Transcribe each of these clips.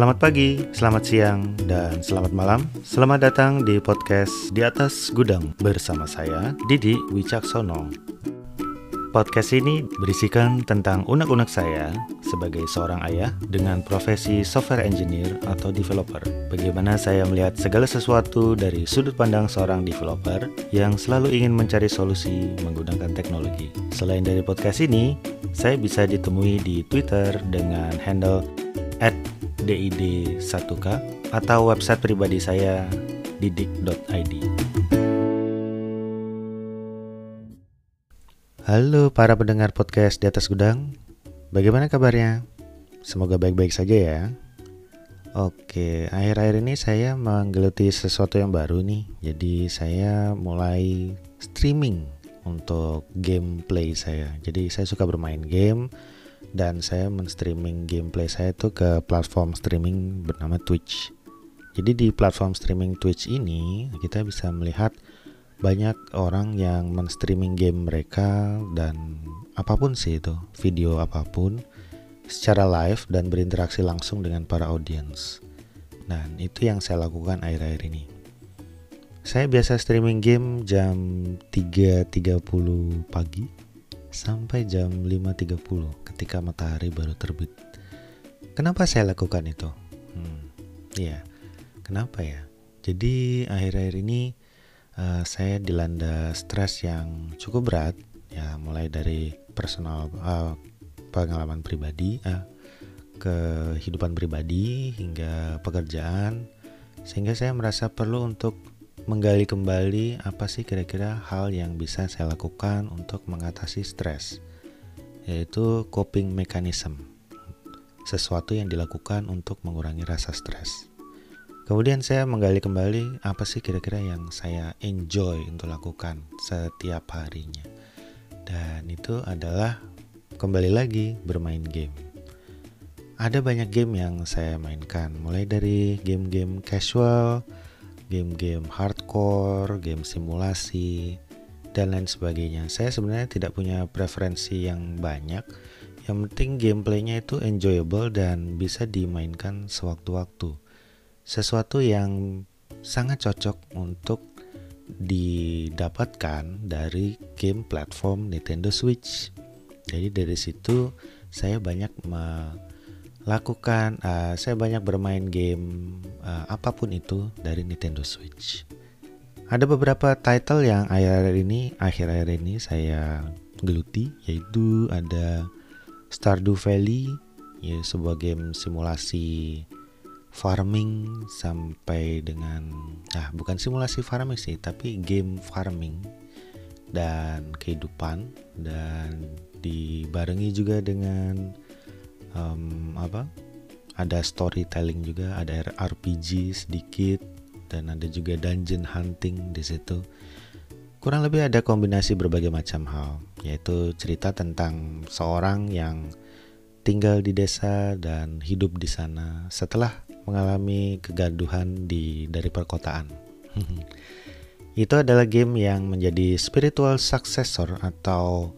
Selamat pagi, selamat siang, dan selamat malam. Selamat datang di podcast Di Atas Gudang bersama saya, Didi Wicaksono. Podcast ini berisikan tentang unek-unek saya sebagai seorang ayah dengan profesi software engineer atau developer. Bagaimana saya melihat segala sesuatu dari sudut pandang seorang developer yang selalu ingin mencari solusi menggunakan teknologi. Selain dari podcast ini, saya bisa ditemui di Twitter dengan handle @did1k atau website pribadi saya didik.id. Halo para pendengar podcast di atas gudang, bagaimana kabarnya? Semoga baik-baik saja ya. Oke, akhir-akhir ini saya menggeluti sesuatu yang baru nih. Jadi saya mulai streaming untuk gameplay saya. Jadi saya suka bermain game dan saya men-streaming gameplay saya itu ke platform streaming bernama Twitch. Jadi di platform streaming Twitch ini kita bisa melihat banyak orang yang men-streaming game mereka dan apa pun sih itu, video apa pun secara live dan berinteraksi langsung dengan para audiens. Dan itu yang saya lakukan akhir-akhir ini. Saya biasa streaming game jam 3.30 pagi sampai jam 5.30 ketika matahari baru terbit. Kenapa saya lakukan itu? Hmm, ya, kenapa ya? Jadi akhir-akhir ini uh, saya dilanda stres yang cukup berat ya mulai dari personal uh, pengalaman pribadi uh, kehidupan pribadi hingga pekerjaan sehingga saya merasa perlu untuk menggali kembali apa sih kira-kira hal yang bisa saya lakukan untuk mengatasi stres yaitu coping mechanism sesuatu yang dilakukan untuk mengurangi rasa stres Kemudian saya menggali kembali apa sih kira-kira yang saya enjoy untuk lakukan setiap harinya. Dan itu adalah kembali lagi bermain game. Ada banyak game yang saya mainkan, mulai dari game-game casual, game-game hardcore, game simulasi, dan lain sebagainya. Saya sebenarnya tidak punya preferensi yang banyak. Yang penting gameplaynya itu enjoyable dan bisa dimainkan sewaktu-waktu sesuatu yang sangat cocok untuk didapatkan dari game platform Nintendo Switch. Jadi dari situ saya banyak melakukan, uh, saya banyak bermain game uh, apa pun itu dari Nintendo Switch. Ada beberapa title yang akhir-akhir ini, akhir-akhir ini saya geluti, yaitu ada Stardew Valley, ya sebuah game simulasi farming sampai dengan nah bukan simulasi farming sih tapi game farming dan kehidupan dan dibarengi juga dengan um, apa? Ada storytelling juga ada RPG sedikit dan ada juga dungeon hunting di situ. Kurang lebih ada kombinasi berbagai macam hal yaitu cerita tentang seorang yang tinggal di desa dan hidup di sana setelah mengalami kegaduhan di dari perkotaan. itu adalah game yang menjadi spiritual successor atau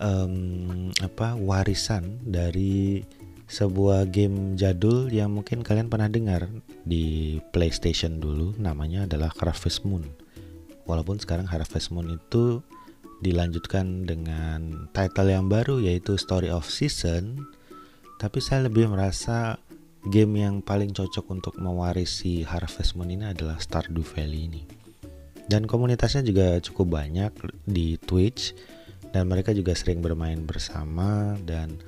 um, apa warisan dari sebuah game jadul yang mungkin kalian pernah dengar di PlayStation dulu namanya adalah Harvest Moon. Walaupun sekarang Harvest Moon itu dilanjutkan dengan title yang baru yaitu Story of Season, tapi saya lebih merasa game yang paling cocok untuk mewarisi Harvest Moon ini adalah Stardew Valley ini. Dan komunitasnya juga cukup banyak di Twitch dan mereka juga sering bermain bersama dan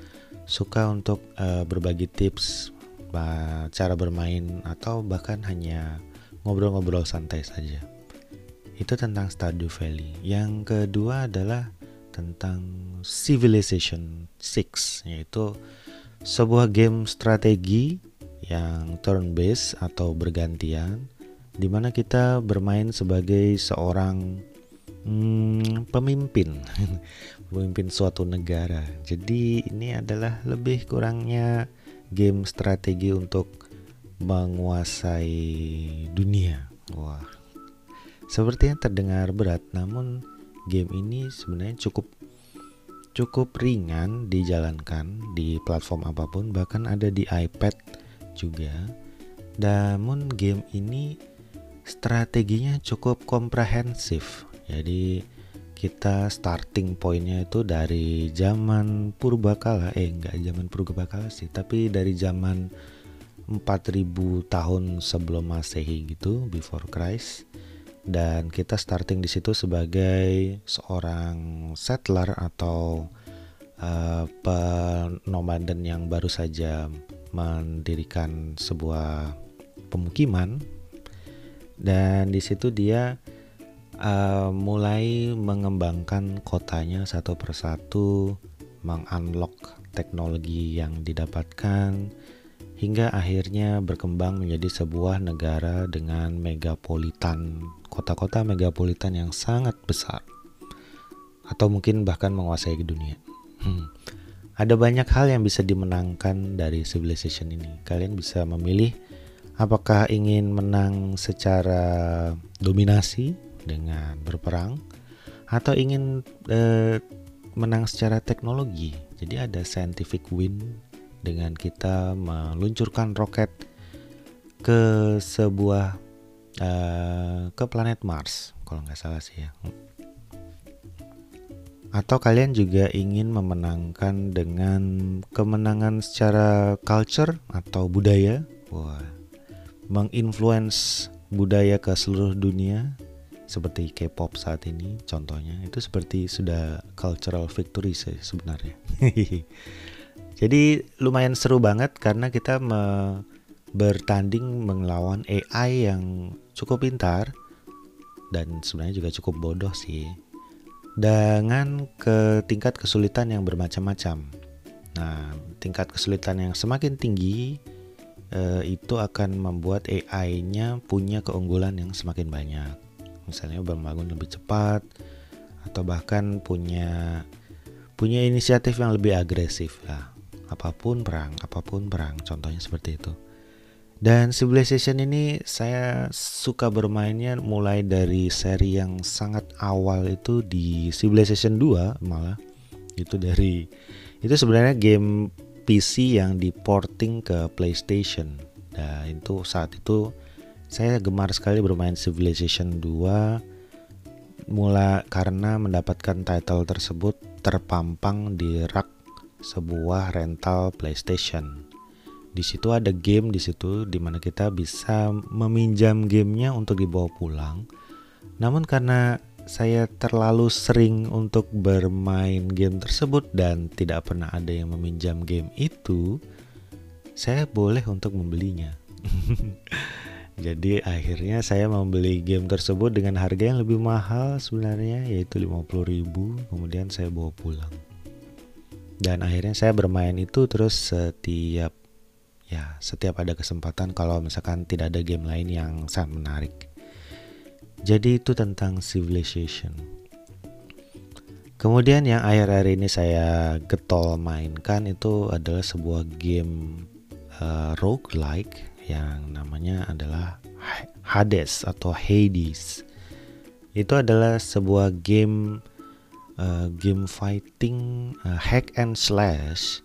suka untuk uh, berbagi tips cara bermain atau bahkan hanya ngobrol-ngobrol santai saja. Itu tentang Stardew Valley. Yang kedua adalah tentang Civilization 6 yaitu sebuah game strategi yang turn based atau bergantian di mana kita bermain sebagai seorang hmm, pemimpin pemimpin suatu negara. Jadi ini adalah lebih kurangnya game strategi untuk menguasai dunia. Wah. Sepertinya terdengar berat namun game ini sebenarnya cukup cukup ringan dijalankan di platform apa pun bahkan ada di iPad juga. Namun game ini strateginya cukup komprehensif. Jadi kita starting pointnya itu dari zaman purbakala. Eh enggak zaman purbakala sih tapi dari zaman 4000 tahun sebelum masehi gitu before Christ. Dan kita starting di situ sebagai seorang settler atau uh, penomaden yang baru saja mendirikan sebuah pemukiman. Dan di situ dia uh, mulai mengembangkan kotanya satu persatu, mengunlock teknologi yang didapatkan hingga akhirnya berkembang menjadi sebuah negara dengan megapolitan, kota-kota megapolitan yang sangat besar. Atau mungkin bahkan menguasai dunia. Hmm. Ada banyak hal yang bisa dimenangkan dari civilization ini. Kalian bisa memilih apakah ingin menang secara dominasi dengan berperang atau ingin eh, menang secara teknologi. Jadi ada scientific win dengan kita meluncurkan roket ke sebuah uh, ke planet Mars kalau nggak salah sih ya. Atau kalian juga ingin memenangkan dengan kemenangan secara culture atau budaya, wah, menginfluence budaya ke seluruh dunia seperti K-pop saat ini contohnya itu seperti sudah cultural victory sih sebenarnya. Jadi lumayan seru banget karena kita me bertanding melawan AI yang cukup pintar dan sebenarnya juga cukup bodoh sih dengan ke tingkat kesulitan yang bermacam-macam. Nah, tingkat kesulitan yang semakin tinggi eh, itu akan membuat AI-nya punya keunggulan yang semakin banyak misalnya membangun lebih cepat atau bahkan punya punya inisiatif yang lebih agresif ya apa pun perang apa pun perang contohnya seperti itu. Dan Civilization ini saya suka bermainnya mulai dari seri yang sangat awal itu di Civilization 2 malah. Itu dari itu sebenarnya game PC yang diporting ke PlayStation. Nah, itu saat itu saya gemar sekali bermain Civilization 2 mula karena mendapatkan title tersebut terpampang di rak sebuah rental PlayStation. Di situ ada game di situ di mana kita bisa meminjam gamenya untuk dibawa pulang. Namun karena saya terlalu sering untuk bermain game tersebut dan tidak pernah ada yang meminjam game itu, saya boleh untuk membelinya. Jadi akhirnya saya membeli game tersebut dengan harga yang lebih mahal sebenarnya yaitu 50.000 kemudian saya bawa pulang. Dan akhirnya saya bermain itu terus setiap ya setiap ada kesempatan kalau misalkan tidak ada game lain yang sangat menarik. Jadi itu tentang Civilization. Kemudian yang akhir-akhir ini saya getol mainkan itu adalah sebuah game uh, roguelike yang namanya adalah Hades atau Hades. Itu adalah sebuah game uh, game fighting uh, hack and slash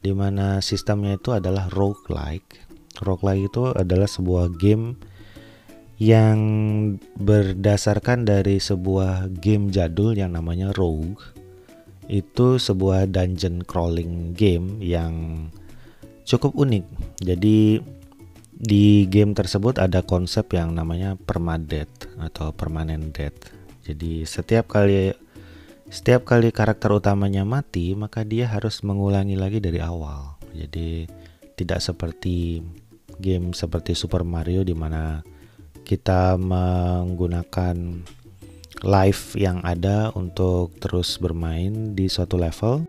di mana sistemnya itu adalah roguelike. Roguelike itu adalah sebuah game yang berdasarkan dari sebuah game jadul yang namanya Rogue. Itu sebuah dungeon crawling game yang cukup unik. Jadi di game tersebut ada konsep yang namanya permadeath atau permanent death. Jadi setiap kali setiap kali karakter utamanya mati, maka dia harus mengulangi lagi dari awal. Jadi tidak seperti game seperti Super Mario di mana kita menggunakan life yang ada untuk terus bermain di suatu level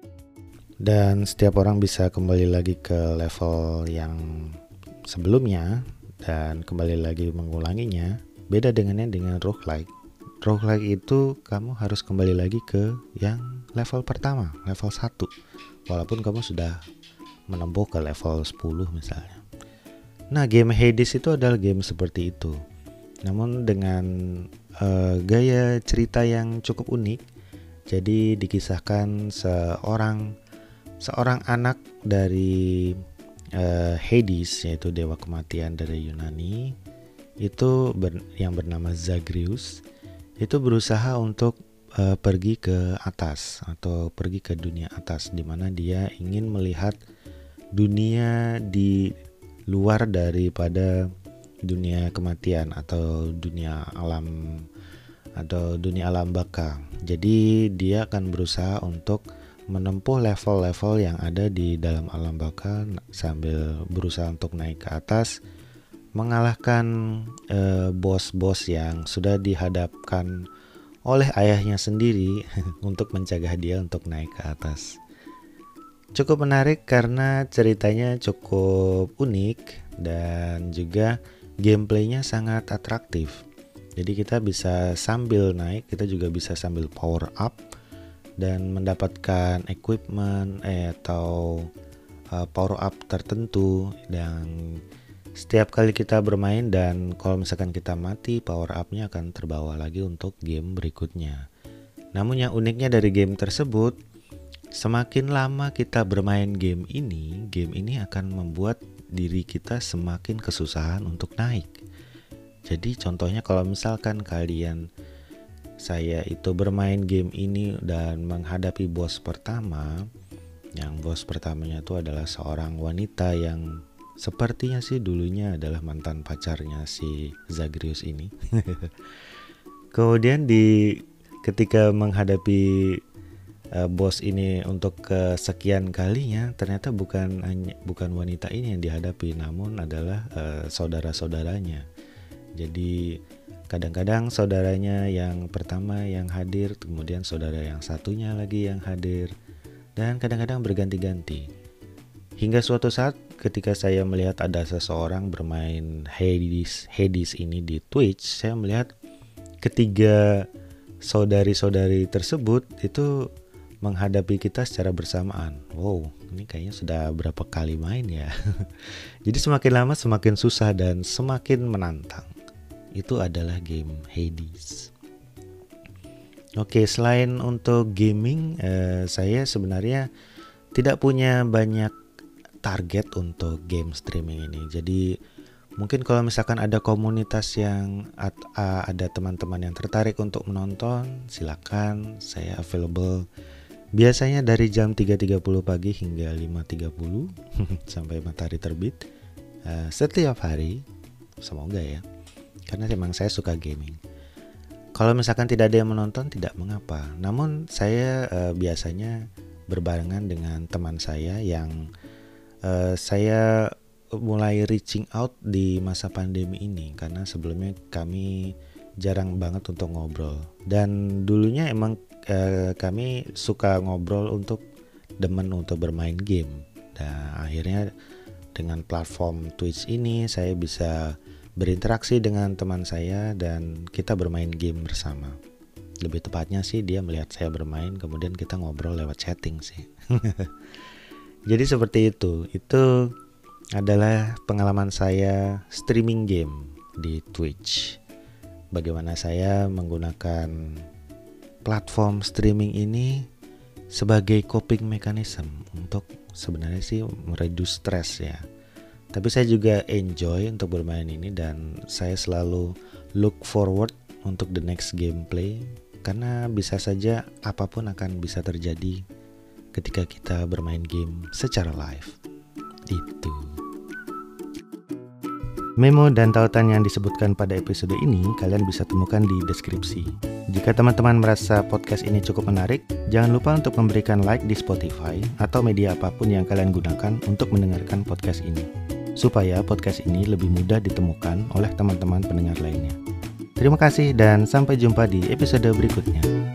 dan setiap orang bisa kembali lagi ke level yang sebelumnya dan kembali lagi mengulanginya beda dengannya dengan roguelike. Roguelike itu kamu harus kembali lagi ke yang level pertama level 1 walaupun kamu sudah menempuh ke level 10 misalnya. Nah game Hades itu adalah game seperti itu. Namun dengan uh, gaya cerita yang cukup unik jadi dikisahkan seorang seorang anak dari uh, Hades yaitu dewa kematian dari Yunani itu ber, yang bernama Zagreus itu berusaha untuk uh, pergi ke atas atau pergi ke dunia atas di mana dia ingin melihat dunia di luar daripada dunia kematian atau dunia alam atau dunia alam baka. Jadi dia akan berusaha untuk menempuh level-level yang ada di dalam alam baka sambil berusaha untuk naik ke atas mengalahkan eh, bos-bos yang sudah dihadapkan oleh ayahnya sendiri untuk mencegah dia untuk naik ke atas. Cukup menarik karena ceritanya cukup unik dan juga gameplaynya sangat atraktif. Jadi kita bisa sambil naik, kita juga bisa sambil power up dan mendapatkan equipment eh, atau uh, power up tertentu dan setiap kali kita bermain dan kalau misalkan kita mati power upnya akan terbawa lagi untuk game berikutnya. Namun yang uniknya dari game tersebut semakin lama kita bermain game ini, game ini akan membuat diri kita semakin kesusahan untuk naik. Jadi contohnya kalau misalkan kalian saya itu bermain game ini dan menghadapi bos pertama, yang bos pertamanya itu adalah seorang wanita yang Sepertinya sih dulunya adalah mantan pacarnya si Zagreus ini. Kemudian di ketika menghadapi uh, bos ini untuk kesekian kalinya, ternyata bukan hanya bukan wanita ini yang dihadapi, namun adalah uh, saudara-saudaranya. Jadi kadang-kadang saudaranya yang pertama yang hadir, kemudian saudara yang satunya lagi yang hadir, dan kadang-kadang berganti-ganti. Hingga suatu saat ketika saya melihat ada seseorang bermain Hades Hades ini di Twitch, saya melihat ketiga saudari-saudari tersebut itu menghadapi kita secara bersamaan. Wow, ini kayaknya sudah berapa kali main ya. Jadi semakin lama semakin susah dan semakin menantang. Itu adalah game Hades. Oke, selain untuk gaming, eh, saya sebenarnya tidak punya banyak target untuk game streaming ini. Jadi mungkin kalau misalkan ada komunitas yang uh, ada teman-teman yang tertarik untuk menonton, silakan saya available. Biasanya dari jam 3.30 pagi hingga 5.30 sampai matahari terbit uh, setiap hari. Semoga ya. Karena memang saya suka gaming. Kalau misalkan tidak ada yang menonton tidak mengapa. Namun saya uh, biasanya berbarengan dengan teman saya yang uh, saya mulai reaching out di masa pandemi ini karena sebelumnya kami jarang banget untuk ngobrol dan dulunya emang uh, kami suka ngobrol untuk demen untuk bermain game dan akhirnya dengan platform Twitch ini saya bisa berinteraksi dengan teman saya dan kita bermain game bersama lebih tepatnya sih dia melihat saya bermain kemudian kita ngobrol lewat chatting sih Jadi seperti itu. Itu adalah pengalaman saya streaming game di Twitch. Bagaimana saya menggunakan platform streaming ini sebagai coping mechanism untuk sebenarnya sih mereduce stress ya. Tapi saya juga enjoy untuk bermain ini dan saya selalu look forward untuk the next gameplay karena bisa saja apa pun akan bisa terjadi ketika kita bermain game secara live. Itu. Memo dan tautan yang disebutkan pada episode ini kalian bisa temukan di deskripsi. Jika teman-teman merasa podcast ini cukup menarik, jangan lupa untuk memberikan like di Spotify atau media apa pun yang kalian gunakan untuk mendengarkan podcast ini, supaya podcast ini lebih mudah ditemukan oleh teman-teman pendengar lainnya. Terima kasih dan sampai jumpa di episode berikutnya.